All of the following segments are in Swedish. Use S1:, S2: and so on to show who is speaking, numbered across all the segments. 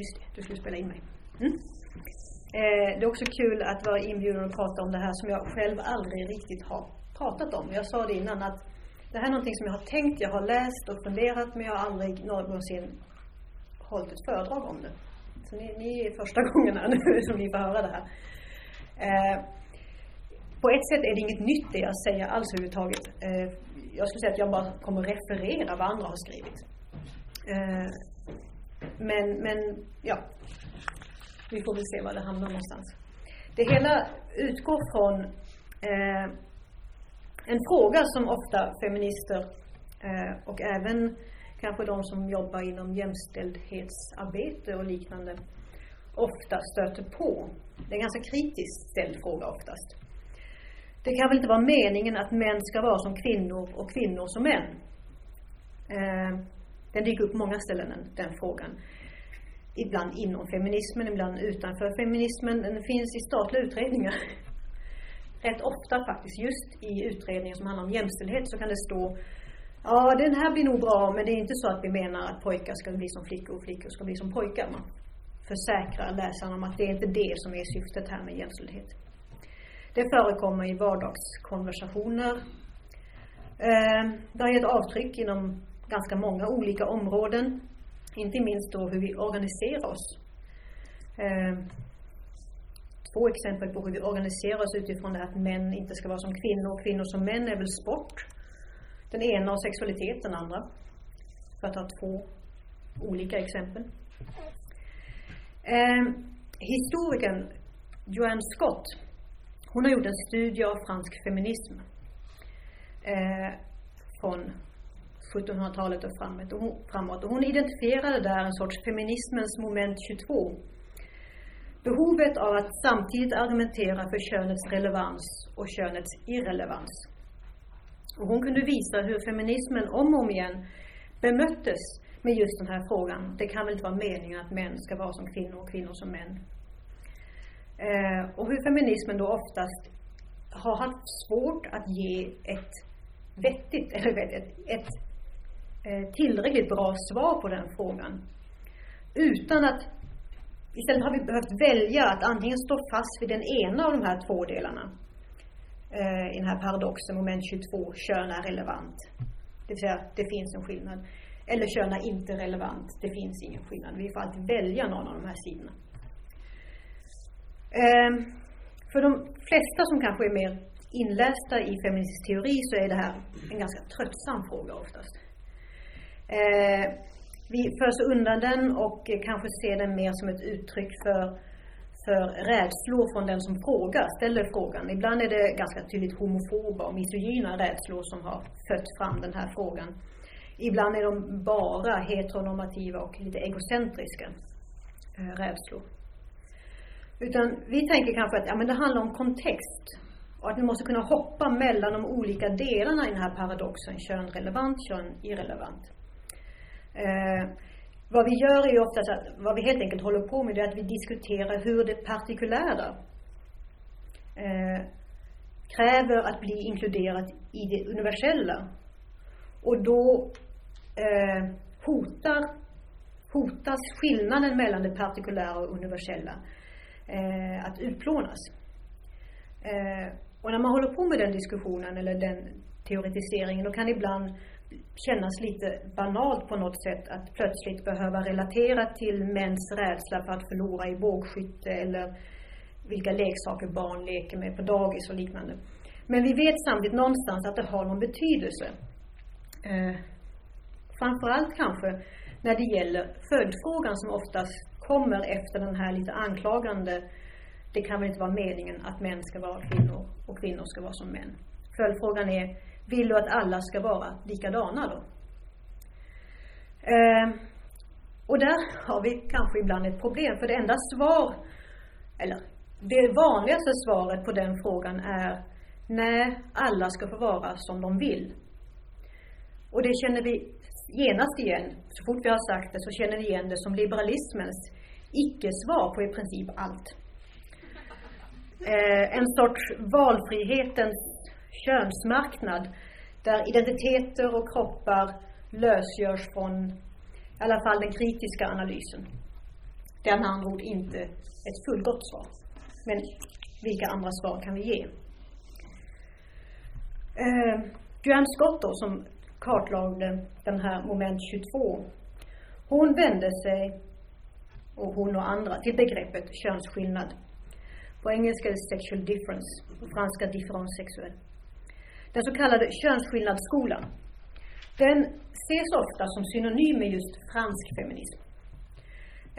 S1: just det, du skulle spela in mig. Mm. Eh, det är också kul att vara inbjuden och prata om det här som jag själv aldrig riktigt har pratat om. Jag sa det innan att det här är någonting som jag har tänkt, jag har läst och funderat men jag har aldrig någonsin hållit ett föredrag om det. Så ni, ni är första gången här nu som ni får höra det här. Eh, på ett sätt är det inget nytt det jag säger alls överhuvudtaget. Eh, jag skulle säga att jag bara kommer referera vad andra har skrivit. Eh, men, men ja, vi får väl se var det hamnar någonstans. Det hela utgår från eh, en fråga som ofta feminister eh, och även kanske de som jobbar inom jämställdhetsarbete och liknande ofta stöter på. Det är en ganska kritiskt ställd fråga oftast. Det kan väl inte vara meningen att män ska vara som kvinnor och kvinnor som män? Eh, den dyker upp på många ställen, den frågan. Ibland inom feminismen, ibland utanför feminismen. Den finns i statliga utredningar. Rätt ofta faktiskt, just i utredningar som handlar om jämställdhet så kan det stå Ja, den här blir nog bra, men det är inte så att vi menar att pojkar ska bli som flickor och flickor ska bli som pojkar. Man försäkrar läsaren om att det är inte det som är syftet här med jämställdhet. Det förekommer i vardagskonversationer. Eh, det har gett avtryck inom ganska många olika områden. Inte minst då hur vi organiserar oss. Eh, två exempel på hur vi organiserar oss utifrån det att män inte ska vara som kvinnor och kvinnor som män är väl sport. Den ena och sexualitet, den andra. För att ta två olika exempel. Eh, historikern Joanne Scott, hon har gjort en studie av fransk feminism. Eh, från 1700-talet och framåt. Och hon, framåt. Och hon identifierade där en sorts feminismens moment 22. Behovet av att samtidigt argumentera för könets relevans och könets irrelevans. Och hon kunde visa hur feminismen om och om igen bemöttes med just den här frågan. Det kan väl inte vara meningen att män ska vara som kvinnor och kvinnor som män. Eh, och hur feminismen då oftast har haft svårt att ge ett vettigt, eller ett, ett Eh, tillräckligt bra svar på den frågan. Utan att, istället har vi behövt välja att antingen stå fast vid den ena av de här två delarna eh, i den här paradoxen, moment 22, kön är relevant. Det vill säga, det finns en skillnad. Eller kön är inte relevant, det finns ingen skillnad. Vi får alltid välja någon av de här sidorna. Ehm, för de flesta som kanske är mer inlästa i feministisk teori så är det här en ganska tröttsam fråga oftast. Eh, vi förs undan den och kanske ser den mer som ett uttryck för, för rädslor från den som frågar, ställer frågan. Ibland är det ganska tydligt homofoba och misogyna rädslor som har fött fram den här frågan. Ibland är de bara heteronormativa och lite egocentriska eh, rädslor. Utan vi tänker kanske att ja, men det handlar om kontext. Och att vi måste kunna hoppa mellan de olika delarna i den här paradoxen. Kön relevant, kön irrelevant. Eh, vad vi gör är ju oftast att, vad vi helt enkelt håller på med det är att vi diskuterar hur det partikulära eh, kräver att bli inkluderat i det universella. Och då eh, hotar, hotas skillnaden mellan det partikulära och universella eh, att utplånas. Eh, och när man håller på med den diskussionen eller den teoretiseringen då kan ibland kännas lite banalt på något sätt att plötsligt behöva relatera till mäns rädsla för att förlora i bågskytte eller vilka leksaker barn leker med på dagis och liknande. Men vi vet samtidigt någonstans att det har någon betydelse. Eh, framförallt kanske när det gäller följdfrågan som oftast kommer efter den här lite anklagande det kan väl inte vara meningen att män ska vara kvinnor och kvinnor ska vara som män. Följdfrågan är, vill du att alla ska vara likadana då? Eh, och där har vi kanske ibland ett problem, för det enda svar, eller det vanligaste svaret på den frågan är nej, alla ska få vara som de vill. Och det känner vi genast igen, så fort vi har sagt det så känner vi igen det som liberalismens icke-svar på i princip allt. Eh, en sorts valfrihetens könsmarknad där identiteter och kroppar lösgörs från i alla fall den kritiska analysen. Det är med andra ord inte ett fullgott svar. Men vilka andra svar kan vi ge? Eh, Joanne Scott då, som kartlade den här moment 22. Hon vände sig, och hon och andra, till begreppet könsskillnad. På engelska är det sexual difference, på franska difference sexuell. Den så kallade könsskillnadsskolan, den ses ofta som synonym med just fransk feminism.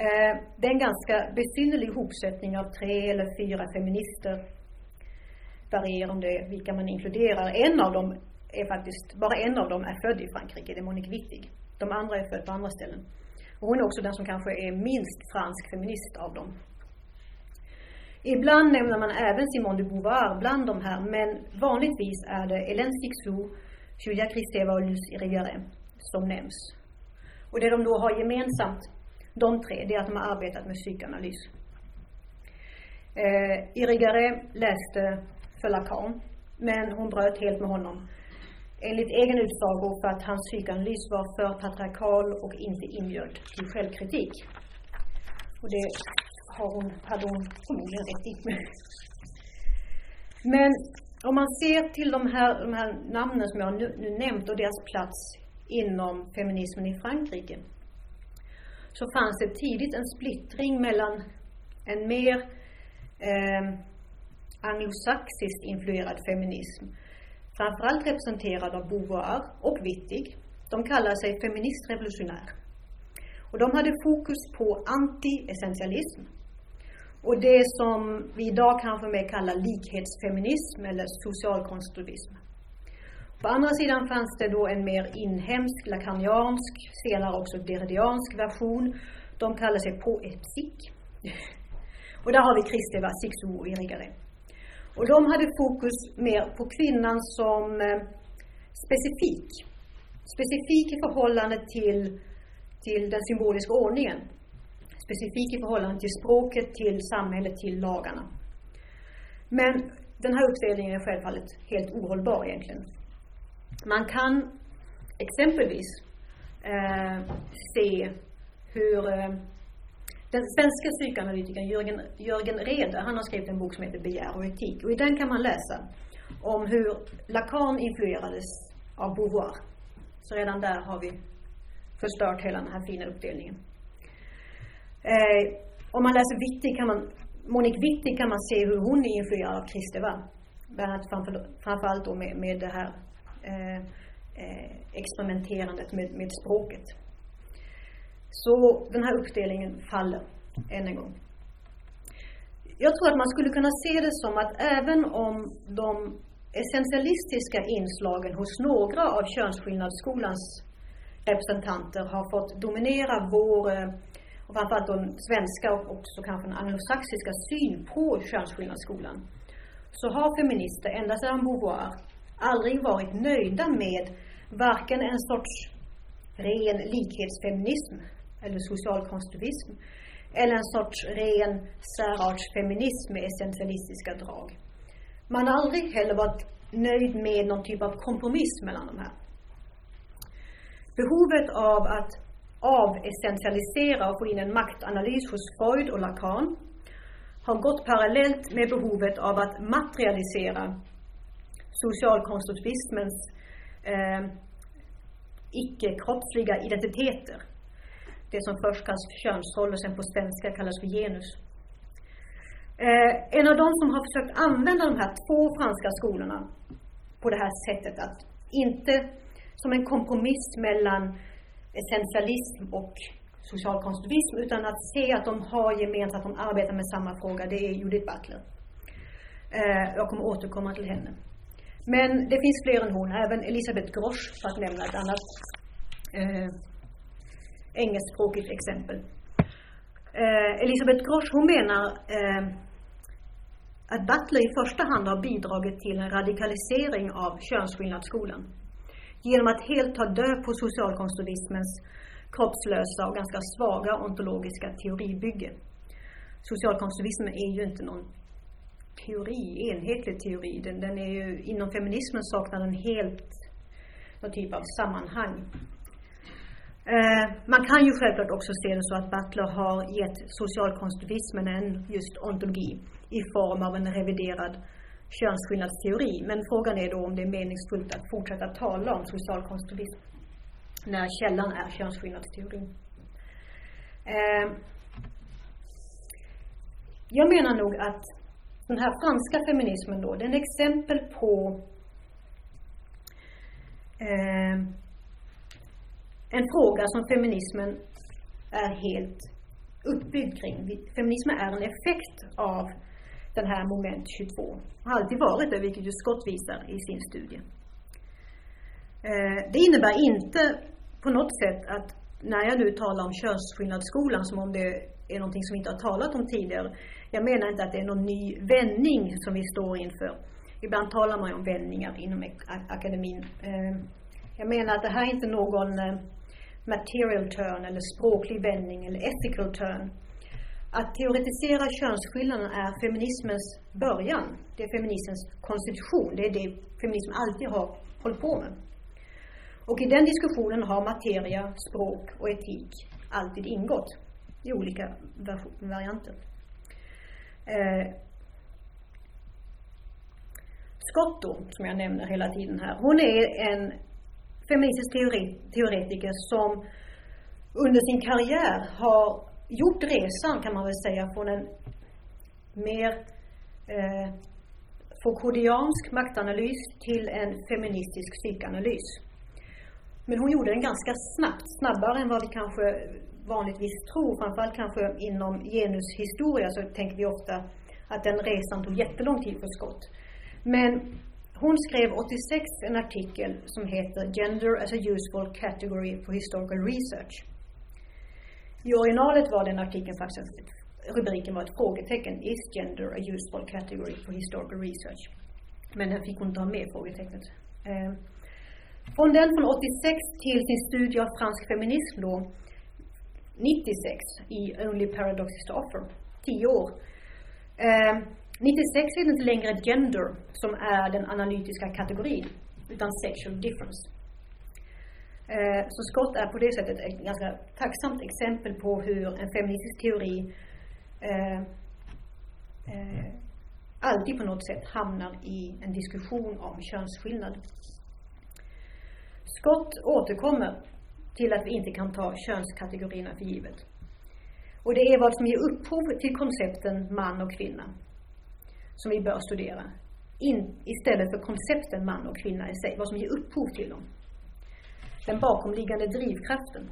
S1: Eh, det är en ganska besynnerlig hopsättning av tre eller fyra feminister. Varierar om det vilka man inkluderar. En av dem är faktiskt, bara en av dem är född i Frankrike, det är Monique Wittig. De andra är födda på andra ställen. Och hon är också den som kanske är minst fransk feminist av dem. Ibland nämner man även Simone de Beauvoir bland de här, men vanligtvis är det Hélène Cixous, Julia Kristeva och Luce Rivière som nämns. Och det de då har gemensamt, de tre, det är att de har arbetat med psykoanalys. Eh, Irigaray läste för Lacan, men hon bröt helt med honom enligt egen utsago för att hans psykoanalys var för patriarkal och inte inbjöd till självkritik. Och det har hon, hade hon förmodligen rätt i. Men om man ser till de här, de här namnen som jag nu, nu nämnt och deras plats inom feminismen i Frankrike så fanns det tidigt en splittring mellan en mer eh, anglosaxiskt influerad feminism framförallt representerad av Beauvoir och Wittig. De kallar sig feministrevolutionär. Och de hade fokus på anti-essentialism. Och det som vi idag kanske mer kallar likhetsfeminism eller socialkonstruktivism. På andra sidan fanns det då en mer inhemsk, lacaniansk, senare också derridiansk version. De kallar sig poepsik. Och där har vi Kristeva, Sixou och Och de hade fokus mer på kvinnan som eh, specifik. Specifik i förhållande till, till den symboliska ordningen. Specifik i förhållande till språket, till samhället, till lagarna. Men den här uppdelningen är självfallet helt ohållbar egentligen. Man kan exempelvis eh, se hur eh, den svenska psykoanalytikern Jörgen, Jörgen Rede, han har skrivit en bok som heter Begär och etik. Och i den kan man läsa om hur Lacan influerades av Beauvoir. Så redan där har vi förstört hela den här fina uppdelningen. Eh, om man läser Wittig kan man, Monique Wittig kan man se hur hon är influerad av Kristeva. Bland annat framför, framförallt då med, med det här eh, eh, experimenterandet med, med språket. Så den här uppdelningen faller än en gång. Jag tror att man skulle kunna se det som att även om de essentialistiska inslagen hos några av könsskillnadsskolans representanter har fått dominera vår, eh, och framförallt den svenska och också kanske den anglosaxiska syn på könsskillnadsskolan, så har feminister ända sedan Beauvoir aldrig varit nöjda med varken en sorts ren likhetsfeminism eller socialkonstruktivism, eller en sorts ren särartsfeminism med essentialistiska drag. Man har aldrig heller varit nöjd med någon typ av kompromiss mellan de här. Behovet av att avessentialisera och få in en maktanalys hos Freud och Lacan har gått parallellt med behovet av att materialisera socialkonstruktivismens eh, icke-kroppsliga identiteter det som först kallas för könsroll och sen på svenska kallas för genus. Eh, en av de som har försökt använda de här två franska skolorna på det här sättet att inte som en kompromiss mellan essentialism och socialkonstruktivism utan att se att de har gemensamt, att de arbetar med samma fråga, det är Judith Butler. Eh, jag kommer återkomma till henne. Men det finns fler än hon, även Elisabeth Grosch för att nämna ett annat eh, engelskspråkigt exempel. Eh, Elisabeth Grosch, hon menar eh, att Butler i första hand har bidragit till en radikalisering av könsskillnadsskolan genom att helt ta död på socialkonstruktivismens kroppslösa och ganska svaga ontologiska teoribygge. Socialkonstruktivismen är ju inte någon teori, enhetlig teori. Den, den är ju, inom feminismen saknar den helt någon typ av sammanhang. Eh, man kan ju självklart också se det så att Butler har gett socialkonstruktivismen en just ontologi i form av en reviderad könsskillnadsteori. Men frågan är då om det är meningsfullt att fortsätta tala om social konstruktivism när källan är könsskillnadsteorin. Eh, jag menar nog att den här franska feminismen då, den är exempel på eh, en fråga som feminismen är helt uppbyggd kring. Feminismen är en effekt av den här moment 22. Har alltid varit det, vilket ju Scott visar i sin studie. Eh, det innebär inte på något sätt att när jag nu talar om könsskillnadsskolan som om det är någonting som vi inte har talat om tidigare. Jag menar inte att det är någon ny vändning som vi står inför. Ibland talar man ju om vändningar inom akademin. Eh, jag menar att det här är inte någon eh, material turn eller språklig vändning eller ethical turn. Att teoretisera könsskillnaden är feminismens början. Det är feminismens konstitution. Det är det feminism alltid har hållit på med. Och i den diskussionen har materia, språk och etik alltid ingått i olika varianter. Eh, Scotto, som jag nämner hela tiden här, hon är en feministisk teori, teoretiker som under sin karriär har gjort resan kan man väl säga från en mer eh, Foucauldiansk maktanalys till en feministisk psykanalys. Men hon gjorde den ganska snabbt, snabbare än vad vi kanske vanligtvis tror. Framförallt kanske inom genushistoria så tänker vi ofta att den resan tog jättelång tid för Scott. Men hon skrev 86 en artikel som heter Gender as a useful category for historical research. I originalet var den artikeln faktiskt, rubriken var ett frågetecken. Is gender a useful category for historical research? Men den fick hon ta med frågetecknet. Eh, från den från 86 till sin studie av fransk feminism då, 96 i Only Paradoxes to Offer, 10 år. Eh, 96 är det inte längre gender som är den analytiska kategorin, utan sexual difference. Eh, så Scott är på det sättet ett ganska tacksamt exempel på hur en feministisk teori eh, eh, alltid på något sätt hamnar i en diskussion om könsskillnad. Scott återkommer till att vi inte kan ta könskategorierna för givet. Och det är vad som ger upphov till koncepten man och kvinna som vi bör studera. In, istället för koncepten man och kvinna i sig, vad som ger upphov till dem. Den bakomliggande drivkraften.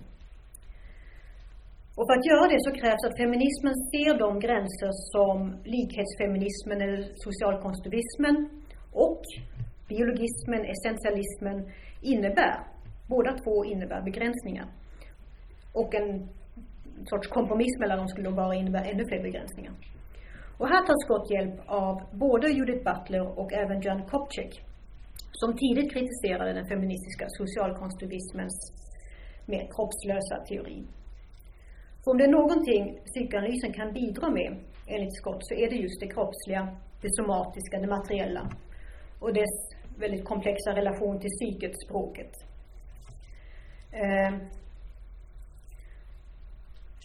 S1: Och för att göra det så krävs att feminismen ser de gränser som likhetsfeminismen eller socialkonstruktivismen och biologismen, essentialismen innebär. Båda två innebär begränsningar. Och en sorts kompromiss mellan dem skulle då bara innebära ännu fler begränsningar. Och här tar Scott hjälp av både Judith Butler och även John Kopchek som tidigt kritiserade den feministiska socialkonstruktivismens mer kroppslösa teori. För om det är någonting psykoanalysen kan bidra med, enligt Scott, så är det just det kroppsliga, det somatiska, det materiella och dess väldigt komplexa relation till psyket, språket. Eh,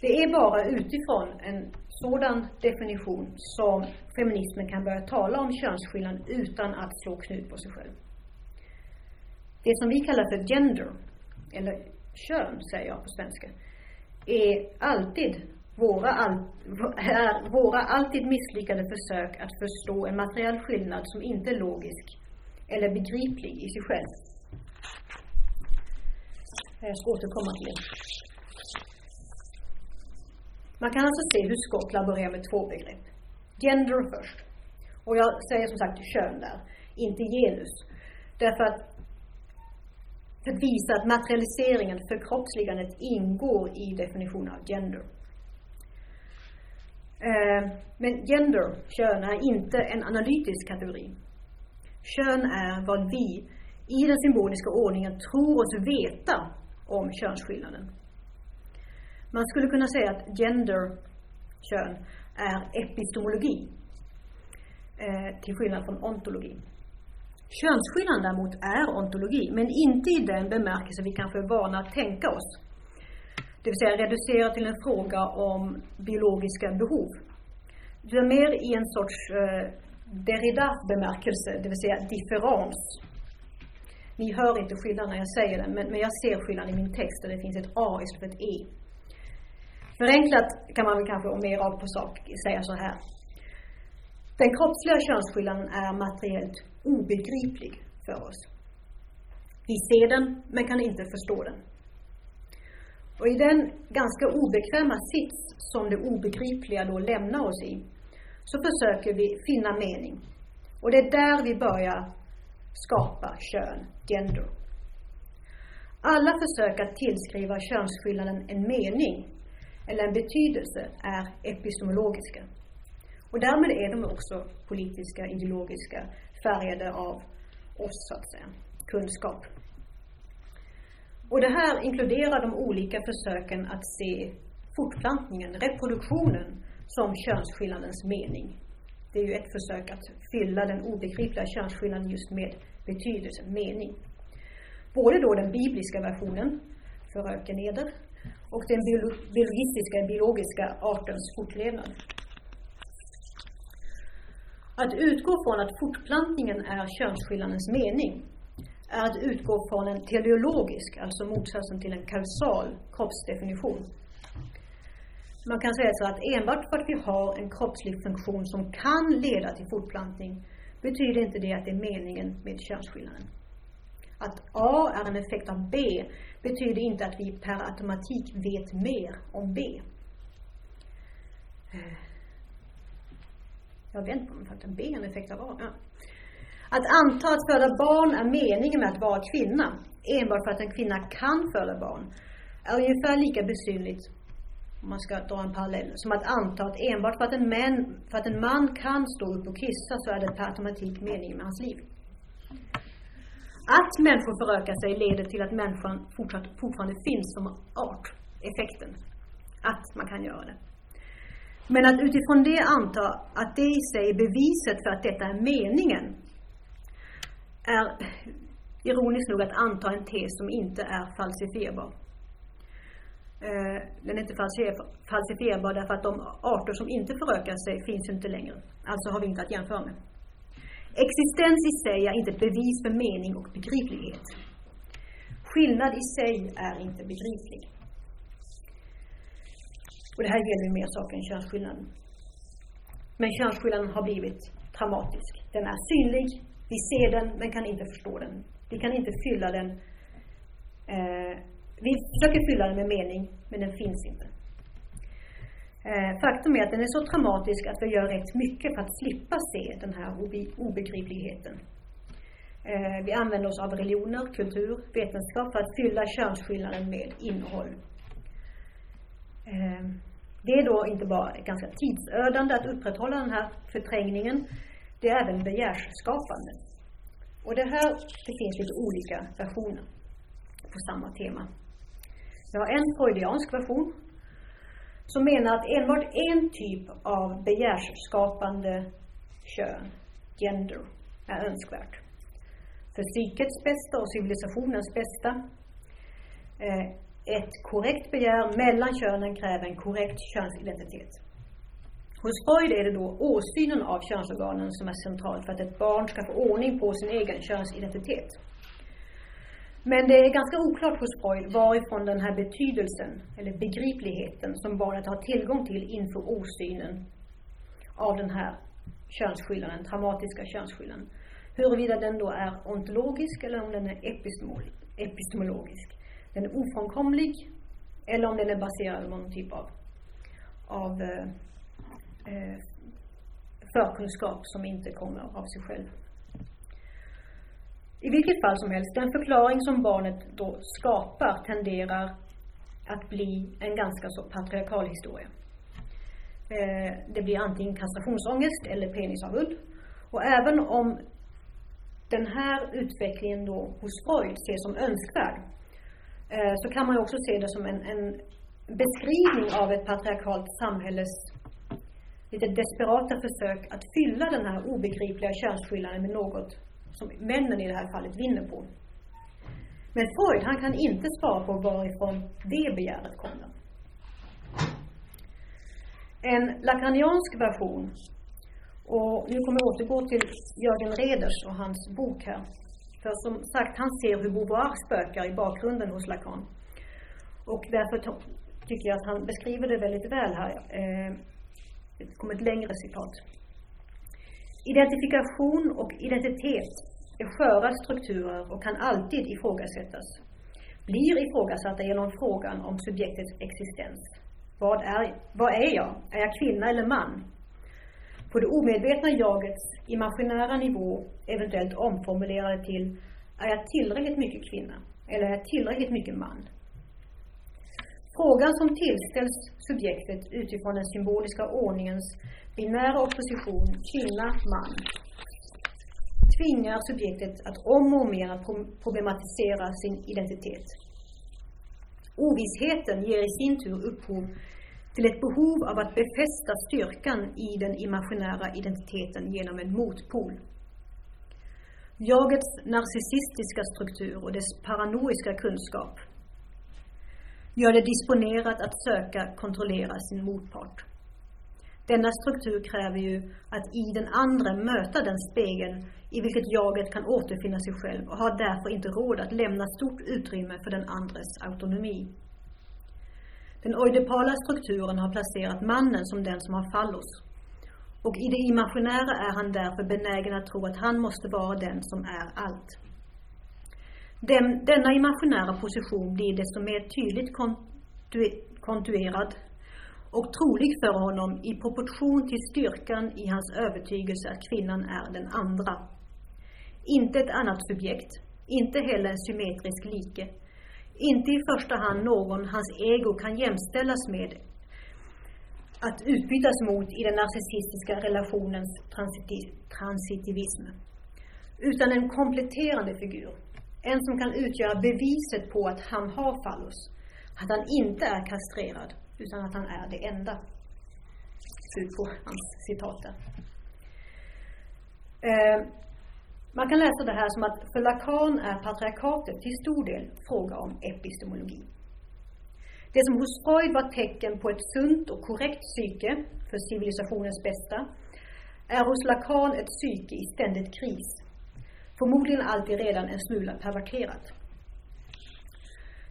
S1: det är bara utifrån en sådan definition som feminismen kan börja tala om könsskillnad utan att slå knut på sig själv. Det som vi kallar för gender, eller kön säger jag på svenska, är alltid våra, all, är våra alltid misslyckade försök att förstå en materiell skillnad som inte är logisk eller begriplig i sig själv. Jag ska återkomma till det. Man kan alltså se hur Scott laborerar med två begrepp. Gender först. Och jag säger som sagt kön där, inte genus. Därför att för att visa att materialiseringen, förkroppsligandet, ingår i definitionen av gender. Eh, men gender, kön, är inte en analytisk kategori. Kön är vad vi i den symboliska ordningen tror oss veta om könsskillnaden. Man skulle kunna säga att gender, kön, är epistemologi. Eh, till skillnad från ontologi. Könsskillnaden däremot är ontologi, men inte i den bemärkelse vi kanske är vana att tänka oss. det vill säga reducera till en fråga om biologiska behov. Det är mer i en sorts eh, Derrida-bemärkelse, det vill säga differens. Ni hör inte skillnaden när jag säger den, men, men jag ser skillnaden i min text där det finns ett A istället för ett E. Förenklat kan man väl kanske, och mer av på sak, säga så här. Den kroppsliga könsskillnaden är materiellt obegriplig för oss. Vi ser den, men kan inte förstå den. Och i den ganska obekväma sits som det obegripliga då lämnar oss i, så försöker vi finna mening. Och det är där vi börjar skapa kön, gender. Alla försök att tillskriva könsskillnaden en mening eller en betydelse är epistemologiska. Och därmed är de också politiska, ideologiska, färgade av oss, så att säga, kunskap. Och det här inkluderar de olika försöken att se fortplantningen, reproduktionen, som könsskillnadens mening. Det är ju ett försök att fylla den obegripliga könsskillnaden just med betydelse, mening. Både då den bibliska versionen, för ökeneder, och den biologistiska, biologiska artens fortlevnad. Att utgå från att fortplantningen är könsskillnadens mening är att utgå från en teleologisk, alltså motsatsen till en kausal kroppsdefinition. Man kan säga så att enbart för att vi har en kroppslig funktion som kan leda till fortplantning betyder inte det att det är meningen med könsskillnaden. Att A är en effekt av B betyder inte att vi per automatik vet mer om B. Jag vet inte om det är en effekt av A. Ja. Att anta att föda barn är meningen med att vara kvinna, enbart för att en kvinna kan föda barn, är ungefär lika besynligt, om man ska dra en parallell, som att anta att enbart för att, en man, för att en man kan stå upp och kissa så är det per automatik meningen med hans liv. Att människor förökar sig leder till att människan fortsatt, fortfarande finns som art, effekten. Att man kan göra det. Men att utifrån det anta att det i sig är beviset för att detta är meningen är ironiskt nog att anta en tes som inte är falsifierbar. Eh, den är inte falsifierbar därför att de arter som inte förökar sig finns inte längre. Alltså har vi inte att jämföra med. Existens i sig är inte ett bevis för mening och begriplighet. Skillnad i sig är inte begriplig. Och det här gäller ju mer saker än könsskillnaden. Men könsskillnaden har blivit traumatisk. Den är synlig, vi ser den men kan inte förstå den. Vi kan inte fylla den. Eh, vi försöker fylla den med mening, men den finns inte. Eh, faktum är att den är så traumatisk att vi gör rätt mycket för att slippa se den här obegripligheten. Eh, vi använder oss av religioner, kultur, vetenskap för att fylla könsskillnaden med innehåll. Eh, det är då inte bara ganska tidsödande att upprätthålla den här förträngningen, det är även begärsskapande. Och det här, det finns lite olika versioner på samma tema. Vi har en freudiansk version som menar att enbart en typ av begärsskapande kön, gender, är önskvärt. För psykets bästa och civilisationens bästa. Eh, ett korrekt begär mellan könen kräver en korrekt könsidentitet. Hos Freud är det då åsynen av könsorganen som är central för att ett barn ska få ordning på sin egen könsidentitet. Men det är ganska oklart hos Freud varifrån den här betydelsen, eller begripligheten, som barnet har tillgång till inför åsynen av den här könsskillnaden, traumatiska könsskillnaden. Huruvida den då är ontologisk eller om den är epistemologisk. Den är ofrånkomlig eller om den är baserad på någon typ av, av eh, eh, förkunskap som inte kommer av sig själv. I vilket fall som helst, den förklaring som barnet då skapar tenderar att bli en ganska så patriarkal historia. Eh, det blir antingen kastrationsångest eller penisavund. Och även om den här utvecklingen då hos Freud ses som önskvärd, Eh, så kan man också se det som en, en beskrivning av ett patriarkalt samhälles lite desperata försök att fylla den här obegripliga könsskillnaden med något som männen i det här fallet vinner på. Men Freud, han kan inte svara på varifrån det begäret kommer. En lakaniansk version, och nu kommer jag återgå till Jörgen Reders och hans bok här. För som sagt, han ser hur Beauvoir spökar i bakgrunden hos Lacan. Och därför tycker jag att han beskriver det väldigt väl här. Eh, det kommer ett längre citat. Identifikation och identitet är sköra strukturer och kan alltid ifrågasättas. Blir ifrågasatta genom frågan om subjektets existens. Vad är, vad är jag? Är jag kvinna eller man? På det omedvetna jagets imaginära nivå eventuellt omformulerade till Är jag tillräckligt mycket kvinna? Eller är jag tillräckligt mycket man? Frågan som tillställs subjektet utifrån den symboliska ordningens binära opposition kvinna-man tvingar subjektet att om och om igen problematisera sin identitet. Ovissheten ger i sin tur upphov till ett behov av att befästa styrkan i den imaginära identiteten genom en motpol. Jagets narcissistiska struktur och dess paranoiska kunskap gör det disponerat att söka kontrollera sin motpart. Denna struktur kräver ju att i den andra möta den spegel i vilket jaget kan återfinna sig själv och har därför inte råd att lämna stort utrymme för den andres autonomi. Den oidipala strukturen har placerat mannen som den som har fallos. Och i det imaginära är han därför benägen att tro att han måste vara den som är allt. Den, denna imaginära position blir desto mer tydligt kontuerad och trolig för honom i proportion till styrkan i hans övertygelse att kvinnan är den andra. Inte ett annat subjekt, inte heller en symmetrisk like. Inte i första hand någon hans ego kan jämställas med att utbytas mot i den narcissistiska relationens transitivism. Utan en kompletterande figur. En som kan utgöra beviset på att han har fallos. Att han inte är kastrerad utan att han är det enda. Slut på hans citat där. Eh, man kan läsa det här som att för Lacan är patriarkatet till stor del fråga om epistemologi. Det som hos Freud var tecken på ett sunt och korrekt psyke för civilisationens bästa är hos Lacan ett psyke i ständigt kris. Förmodligen alltid redan en smula perverterat.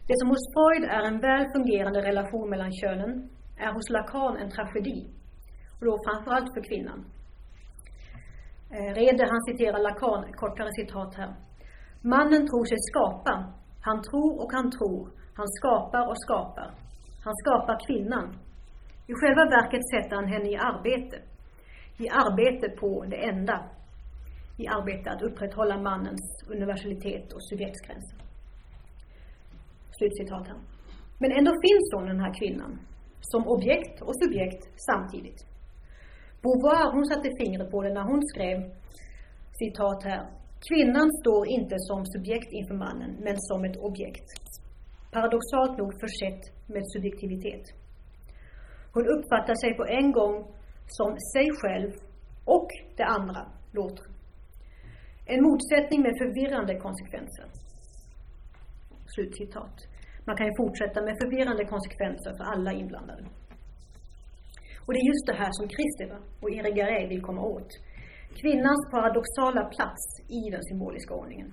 S1: Det som hos Freud är en väl fungerande relation mellan könen är hos Lacan en tragedi. Och då framförallt för kvinnan. Eh, Rede, han citerar Lacan, kortare citat här. Mannen tror sig skapa. Han tror och han tror. Han skapar och skapar. Han skapar kvinnan. I själva verket sätter han henne i arbete. I arbete på det enda. I arbete att upprätthålla mannens universalitet och subjektsgränser. Slutcitat här. Men ändå finns hon, den här kvinnan, som objekt och subjekt samtidigt. Beauvoir, hon satte fingret på det när hon skrev, citat här, Kvinnan står inte som subjekt inför mannen, men som ett objekt. Paradoxalt nog försett med subjektivitet. Hon uppfattar sig på en gång som sig själv och det andra, låter. En motsättning med förvirrande konsekvenser. Slutcitat. Man kan ju fortsätta med förvirrande konsekvenser för alla inblandade. Och det är just det här som Kristeva och Irigaray vill komma åt. Kvinnans paradoxala plats i den symboliska ordningen.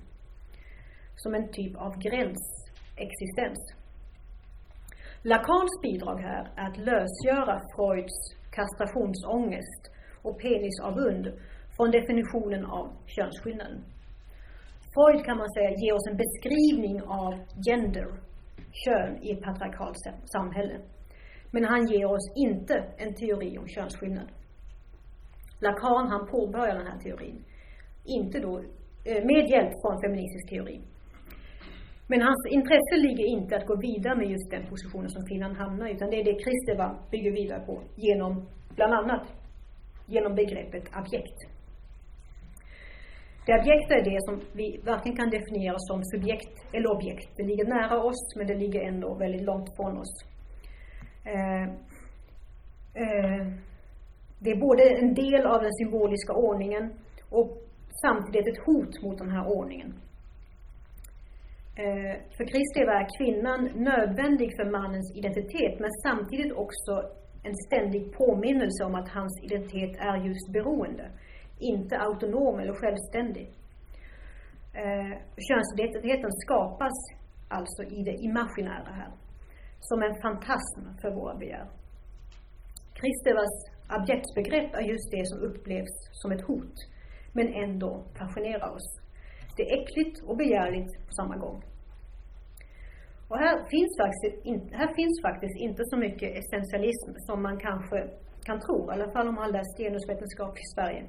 S1: Som en typ av gränsexistens. Lacans bidrag här är att lösgöra Freuds kastrationsångest och penisavund från definitionen av könsskillnaden. Freud kan man säga ger oss en beskrivning av gender, kön i ett patriarkalt samhälle. Men han ger oss inte en teori om könsskillnad. Lacan han påbörjar den här teorin. Inte då, eh, med hjälp från feministisk teori. Men hans intresse ligger inte att gå vidare med just den positionen som kvinnan hamnar i, utan det är det Kristeva bygger vidare på genom, bland annat, genom begreppet objekt. Det objekt är det som vi varken kan definiera som subjekt eller objekt. Det ligger nära oss, men det ligger ändå väldigt långt från oss. Eh, eh, det är både en del av den symboliska ordningen och samtidigt ett hot mot den här ordningen. Eh, för Kristi är kvinnan nödvändig för mannens identitet men samtidigt också en ständig påminnelse om att hans identitet är just beroende, inte autonom eller självständig. Eh, könsidentiteten skapas alltså i det imaginära här, som en fantasm för våra begär. Kristevas abjektsbegrepp är just det som upplevs som ett hot, men ändå passionerar oss. Det är äckligt och begärligt på samma gång. Och här finns, faktiskt, här finns faktiskt inte så mycket essentialism som man kanske kan tro, i alla fall om man läst genusvetenskap i Sverige.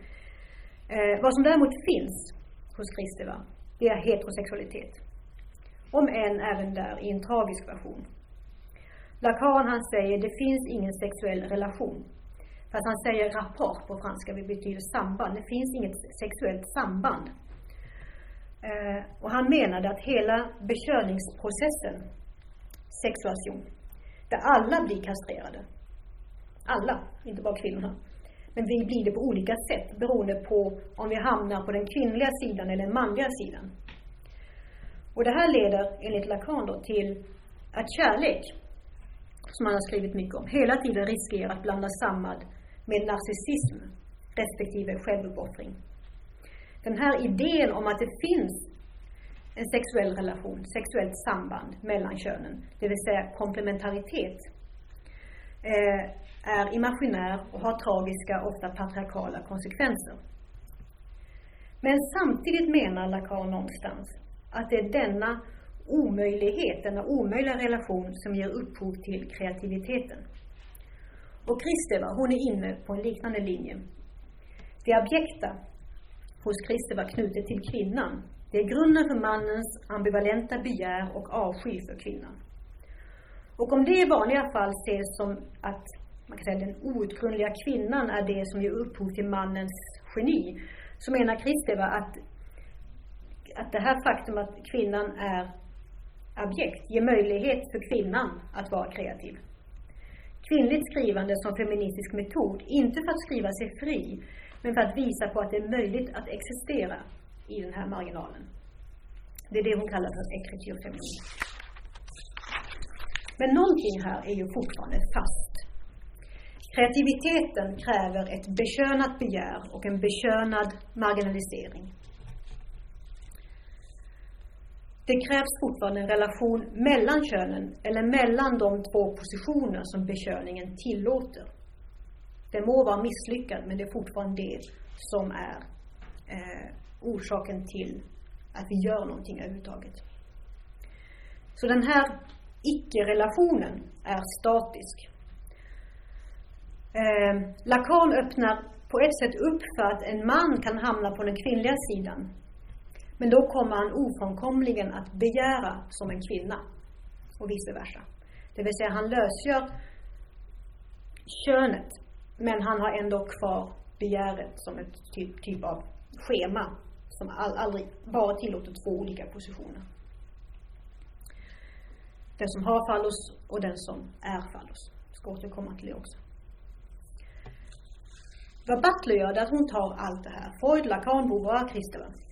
S1: Eh, vad som däremot finns hos Kristeva, det är heterosexualitet. Om än även där i en tragisk version. Lacan han säger, det finns ingen sexuell relation. Fast han säger rapport på franska, vilket betyder samband. Det finns inget sexuellt samband. Eh, och han menade att hela bekörningsprocessen, sexuation, där alla blir kastrerade. Alla, inte bara kvinnorna. Men vi blir det på olika sätt beroende på om vi hamnar på den kvinnliga sidan eller den manliga sidan. Och det här leder enligt Lacan då till att kärlek, som han har skrivit mycket om, hela tiden riskerar att blandas samman med narcissism respektive självuppoffring. Den här idén om att det finns en sexuell relation, sexuellt samband mellan könen, det vill säga komplementaritet, eh, är imaginär och har tragiska, ofta patriarkala konsekvenser. Men samtidigt menar Lacan någonstans att det är denna omöjlighet, denna omöjliga relation som ger upphov till kreativiteten. Och Kristeva, hon är inne på en liknande linje. Det objekta hos Kristeva knutet till kvinnan, det är grunden för mannens ambivalenta begär och avsky för kvinnan. Och om det i vanliga fall ses som att man kan säga den outgrundliga kvinnan är det som ger upphov till mannens geni, så menar Kristeva att, att det här faktum att kvinnan är objekt ger möjlighet för kvinnan att vara kreativ kvinnligt skrivande som feministisk metod, inte för att skriva sig fri, men för att visa på att det är möjligt att existera i den här marginalen. Det är det hon kallar för ekrityrfeminism. Men någonting här är ju fortfarande fast. Kreativiteten kräver ett bekönat begär och en bekönad marginalisering. Det krävs fortfarande en relation mellan könen eller mellan de två positioner som bekörningen tillåter. Det må vara misslyckad men det är fortfarande det som är eh, orsaken till att vi gör någonting överhuvudtaget. Så den här icke-relationen är statisk. Eh, Lacan öppnar på ett sätt upp för att en man kan hamna på den kvinnliga sidan men då kommer han ofrånkomligen att begära som en kvinna och vice versa. Det vill säga han lösgör könet men han har ändå kvar begäret som ett typ, typ av schema som all, aldrig bara tillåter två olika positioner. Den som har fallos och den som är fallos. Jag ska återkomma till det också. Vad Butler gör det är att hon tar allt det här. Freud, Lacan, Beauvoir, Christopher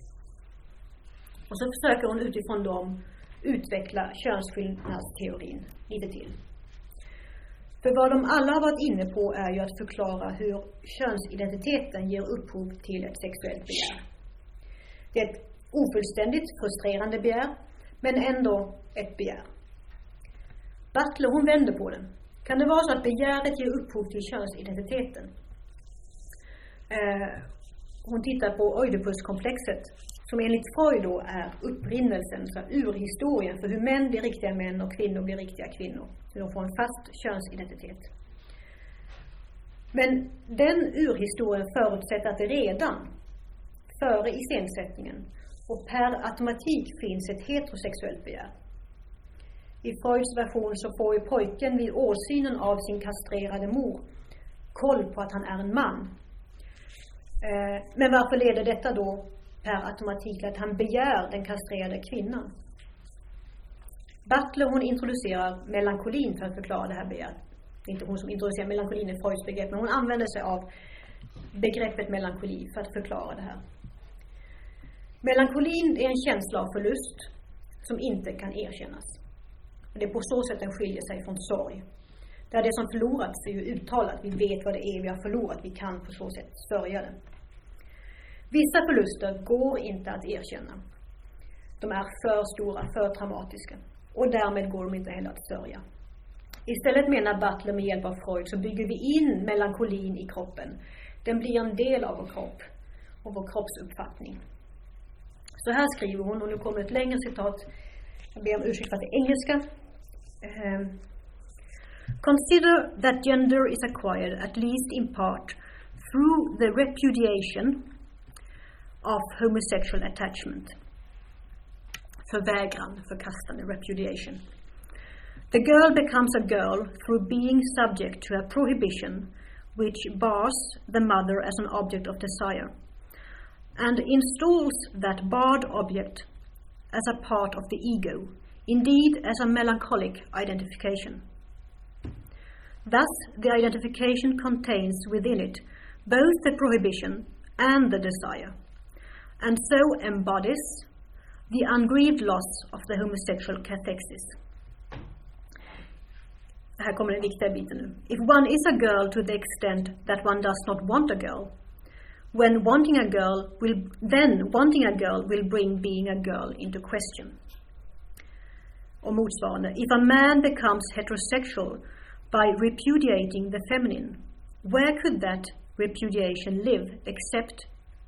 S1: och så försöker hon utifrån dem utveckla könsskillnadsteorin lite till. För vad de alla har varit inne på är ju att förklara hur könsidentiteten ger upphov till ett sexuellt begär. Det är ett ofullständigt, frustrerande begär, men ändå ett begär. Butler, hon vänder på den. Kan det vara så att begäret ger upphov till könsidentiteten? Eh, hon tittar på Oidipuskomplexet som enligt Freud då är upprinnelsen, så urhistorien för hur män blir riktiga män och kvinnor blir riktiga kvinnor. Hur de får en fast könsidentitet. Men den urhistorien förutsätter att det redan, före iscensättningen, och per automatik finns ett heterosexuellt begär. I Freuds version så får ju pojken vid åsynen av sin kastrerade mor koll på att han är en man. Eh, men varför leder detta då per automatik att han begär den kastrerade kvinnan. Butler hon introducerar melankolin för att förklara det här begäret. Det är inte hon som introducerar melankolin i Freuds begrepp, men hon använder sig av begreppet melankoli för att förklara det här. Melankolin är en känsla av förlust som inte kan erkännas. Det är på så sätt den skiljer sig från sorg. Där det som förlorats är ju uttalat, vi vet vad det är vi har förlorat, vi kan på så sätt sörja det. Vissa förluster går inte att erkänna. De är för stora, för traumatiska. Och därmed går de inte heller att sörja. Istället menar Butler med hjälp av Freud så bygger vi in melankolin i kroppen. Den blir en del av vår kropp och vår kroppsuppfattning. Så här skriver hon, och nu kommer ett längre citat. Jag ber om ursäkt för att det är engelska. Um, Consider that gender is acquired, at least in part, through the repudiation of homosexual attachment. Förvägran, förkastande, repudiation. The girl becomes a girl through being subject to a prohibition which bars the mother as an object of desire and installs that barred object as a part of the ego, indeed as a melancholic identification. Thus, the identification contains within it both the prohibition and the desire, and so embodies the ungrieved loss of the homosexual cathexis. If one is a girl to the extent that one does not want a girl, when wanting a girl will then wanting a girl will bring being a girl into question. Och motsvarande, if a man becomes heterosexual by repudiating the feminine, where could that repudiation live except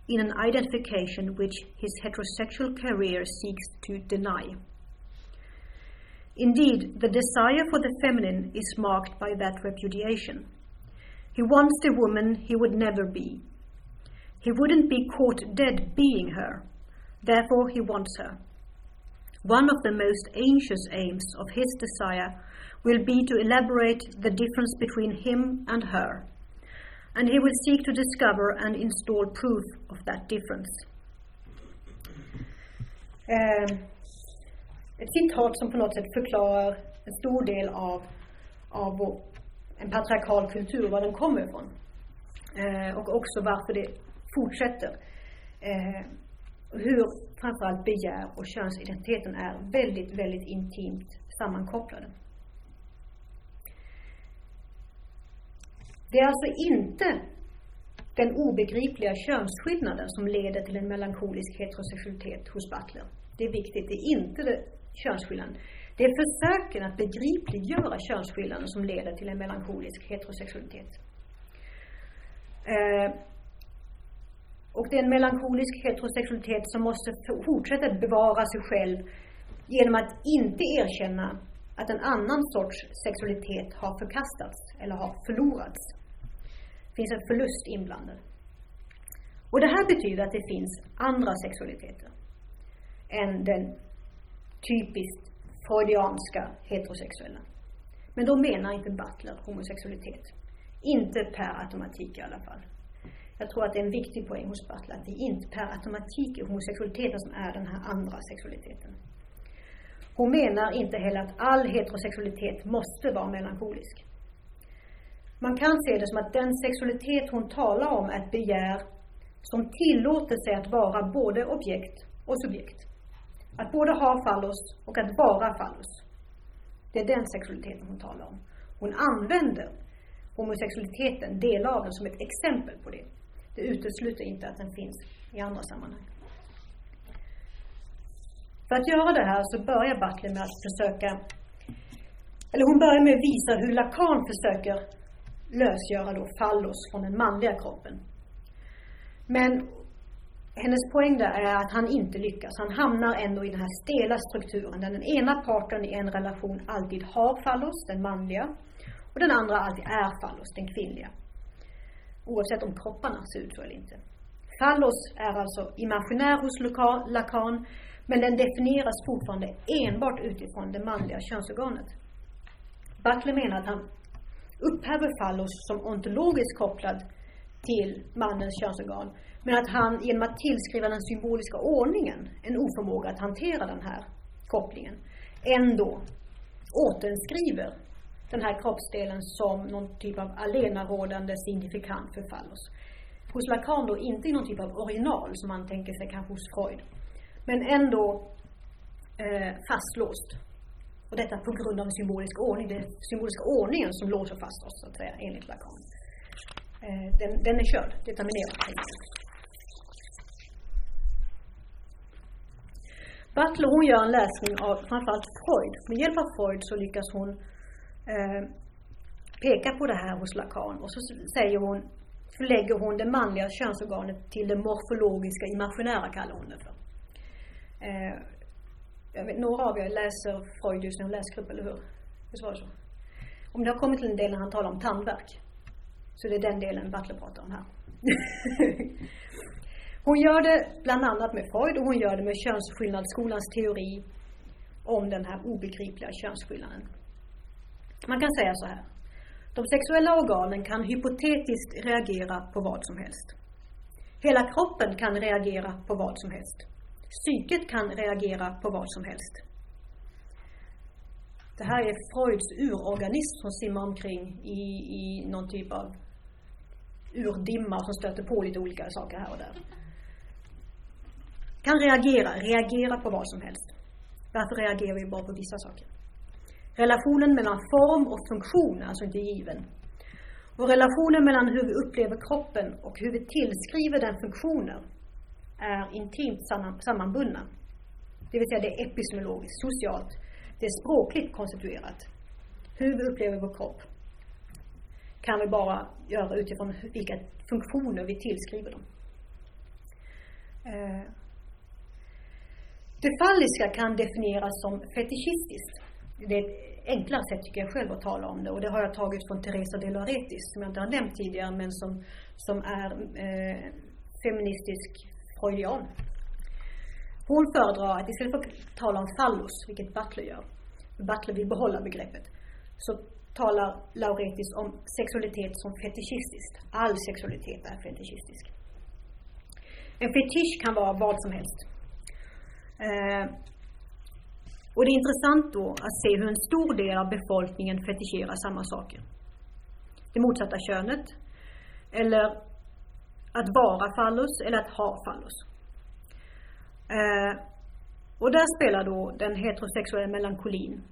S1: in an identification which his heterosexual career seeks to deny? Indeed, the desire for the feminine is marked by that repudiation. He wants the woman he would never be, he wouldn't be caught dead being her. Therefore, he wants her. One of the most anxious aims of his desire will be to elaborate the difference between him and her, and he will seek to discover and install proof of that difference. Eh, ett citat som på något sätt förklarar en stor del av, av vår, en patriarkal kultur, var den kommer ifrån. Eh, och också varför det fortsätter. Eh, hur framförallt begär och könsidentiteten är väldigt, väldigt intimt sammankopplade. Det är alltså inte den obegripliga könsskillnaden som leder till en melankolisk heterosexualitet hos Butler. Det är viktigt. Det är inte det, könsskillnaden. Det är försöken att begripliggöra könsskillnaden som leder till en melankolisk heterosexualitet. Eh, och det är en melankolisk heterosexualitet som måste fortsätta bevara sig själv genom att inte erkänna att en annan sorts sexualitet har förkastats eller har förlorats. Det finns en förlust inblandad. Och det här betyder att det finns andra sexualiteter än den typiskt freudianska heterosexuella. Men då menar inte Butler homosexualitet. Inte per automatik i alla fall. Jag tror att det är en viktig poäng hos Butler att det inte per automatik är homosexualiteten som är den här andra sexualiteten. Hon menar inte heller att all heterosexualitet måste vara melankolisk. Man kan se det som att den sexualitet hon talar om är ett begär som tillåter sig att vara både objekt och subjekt. Att både ha fallos och att vara fallos. Det är den sexualiteten hon talar om. Hon använder homosexualiteten, delar av den, som ett exempel på det. Det utesluter inte att den finns i andra sammanhang. För att göra det här så börjar Butler med att försöka, eller hon börjar med att visa hur Lacan försöker lösgöra då fallos från den manliga kroppen. Men hennes poäng där är att han inte lyckas. Han hamnar ändå i den här stela strukturen där den ena parten i en relation alltid har fallos, den manliga, och den andra alltid är fallos, den kvinnliga oavsett om kropparna ser ut så eller inte. Fallos är alltså imaginär hos Lacan, men den definieras fortfarande enbart utifrån det manliga könsorganet. Butler menar att han upphäver fallos som ontologiskt kopplad till mannens könsorgan, men att han genom att tillskriva den symboliska ordningen en oförmåga att hantera den här kopplingen, ändå återskriver den här kroppsdelen som någon typ av allenarådande signifikant för fallos. Hos Lacan då inte i någon typ av original som man tänker sig kanske hos Freud. Men ändå eh, fastlåst. Och detta på grund av en symbolisk ordning. Det är symboliska ordningen som låser fast oss, så att säga, enligt Lacan. Eh, den, den är körd, determinerad. Butler hon gör en läsning av framförallt Freud. Med hjälp av Freud så lyckas hon eh, peka på det här hos Lacan och så säger hon, förlägger hon det manliga könsorganet till det morfologiska imaginära kallar hon det för. Eh, jag vet, några av er läser Freud just nu, läsgrupp, eller hur? Visst var det så? Om det har kommit till en del när han talar om tandvärk, så det är den delen Butler pratar om här. hon gör det bland annat med Freud och hon gör det med könsskillnadsskolans teori om den här obegripliga könsskillnaden. Man kan säga så här. De sexuella organen kan hypotetiskt reagera på vad som helst. Hela kroppen kan reagera på vad som helst. Psyket kan reagera på vad som helst. Det här är Freuds urorganism som simmar omkring i, i någon typ av urdimma som stöter på lite olika saker här och där. Kan reagera, reagera på vad som helst. Varför reagerar vi bara på vissa saker? Relationen mellan form och funktion är alltså inte given. Och relationen mellan hur vi upplever kroppen och hur vi tillskriver den funktioner är intimt sammanbundna. Det vill säga det är epistemologiskt, socialt, det är språkligt konstituerat. Hur vi upplever vår kropp kan vi bara göra utifrån vilka funktioner vi tillskriver dem. Eh, det falliska kan definieras som fetischistiskt. Det är ett enklare sätt tycker jag själv att tala om det och det har jag tagit från Teresa de Loretis som jag inte har nämnt tidigare men som, som är eh, feministisk freudian. Hon föredrar att istället för att tala om fallos, vilket Butler gör, Butler vill behålla begreppet, så talar Lauretis om sexualitet som fetischistiskt. All sexualitet är fetischistisk. En fetisch kan vara vad som helst. Eh, och det är intressant då att se hur en stor del av befolkningen fetischerar samma saker. Det motsatta könet, eller att vara fallos eller att ha fallos. Eh, och där spelar då den heterosexuella melankolin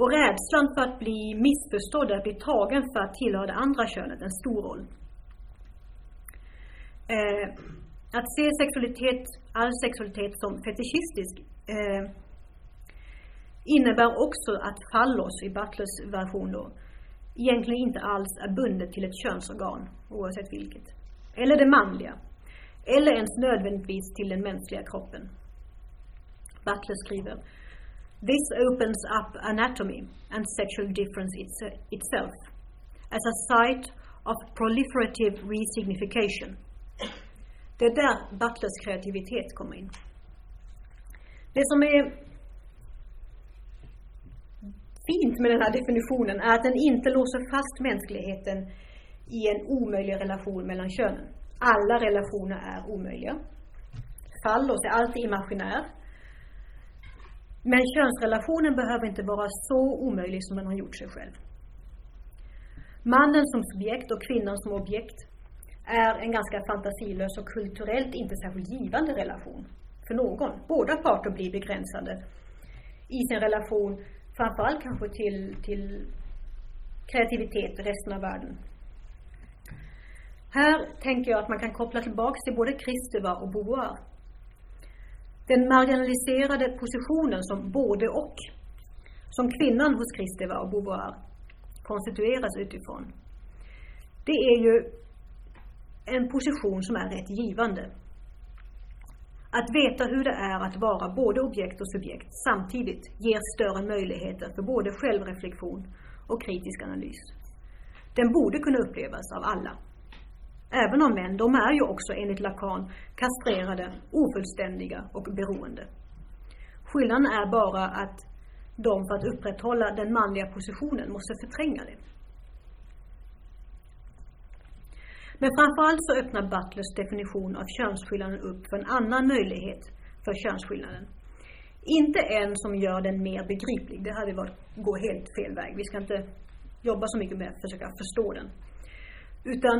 S1: och rädslan för att bli missförstådd, att bli tagen för att tillhöra det andra könet, en stor roll. Eh, att se sexualitet, all sexualitet som fetischistisk eh, innebär också att fallos i Butlers version då egentligen inte alls är bundet till ett könsorgan, oavsett vilket. Eller det manliga. Eller ens nödvändigtvis till den mänskliga kroppen. Butler skriver This opens up anatomy and sexual difference itself as a site of proliferative resignification. Det är där Butlers kreativitet kommer in. Det som är fint med den här definitionen är att den inte låser fast mänskligheten i en omöjlig relation mellan könen. Alla relationer är omöjliga. Fallos är alltid imaginär. Men könsrelationen behöver inte vara så omöjlig som den har gjort sig själv. Mannen som subjekt och kvinnan som objekt är en ganska fantasilös och kulturellt inte särskilt givande relation för någon. Båda parter blir begränsade i sin relation framförallt kanske till, till kreativitet i resten av världen. Här tänker jag att man kan koppla tillbaks till både Kristeva och Beauvoir. Den marginaliserade positionen som både och, som kvinnan hos Kristeva och Beauvoir konstitueras utifrån. Det är ju en position som är rätt givande. Att veta hur det är att vara både objekt och subjekt samtidigt ger större möjligheter för både självreflektion och kritisk analys. Den borde kunna upplevas av alla. Även om män, de är ju också enligt Lacan kastrerade, ofullständiga och beroende. Skillnaden är bara att de för att upprätthålla den manliga positionen måste förtränga det. Men framförallt så öppnar Butlers definition av könsskillnaden upp för en annan möjlighet för könsskillnaden. Inte en som gör den mer begriplig, det hade varit gå helt fel väg. Vi ska inte jobba så mycket med att försöka förstå den. Utan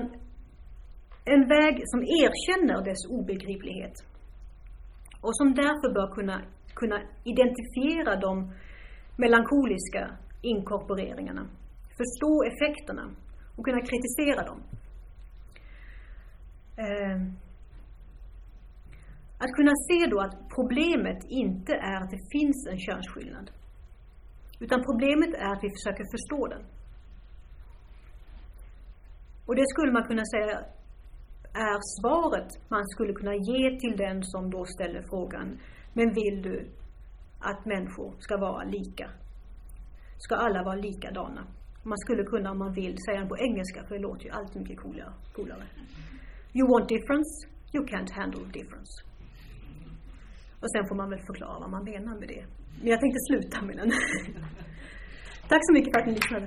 S1: en väg som erkänner dess obegriplighet och som därför bör kunna kunna identifiera de melankoliska inkorporeringarna. Förstå effekterna och kunna kritisera dem. Eh, att kunna se då att problemet inte är att det finns en könsskillnad. Utan problemet är att vi försöker förstå den. Och det skulle man kunna säga är svaret man skulle kunna ge till den som då ställer frågan, men vill du att människor ska vara lika? Ska alla vara likadana? Man skulle kunna, om man vill, säga det på engelska, för det låter ju alltid mycket coolare. coolare. You want difference, you can't handle difference. Och sen får man väl förklara vad man menar med det. Men jag tänkte sluta med den. Tack så mycket för att ni lyssnade.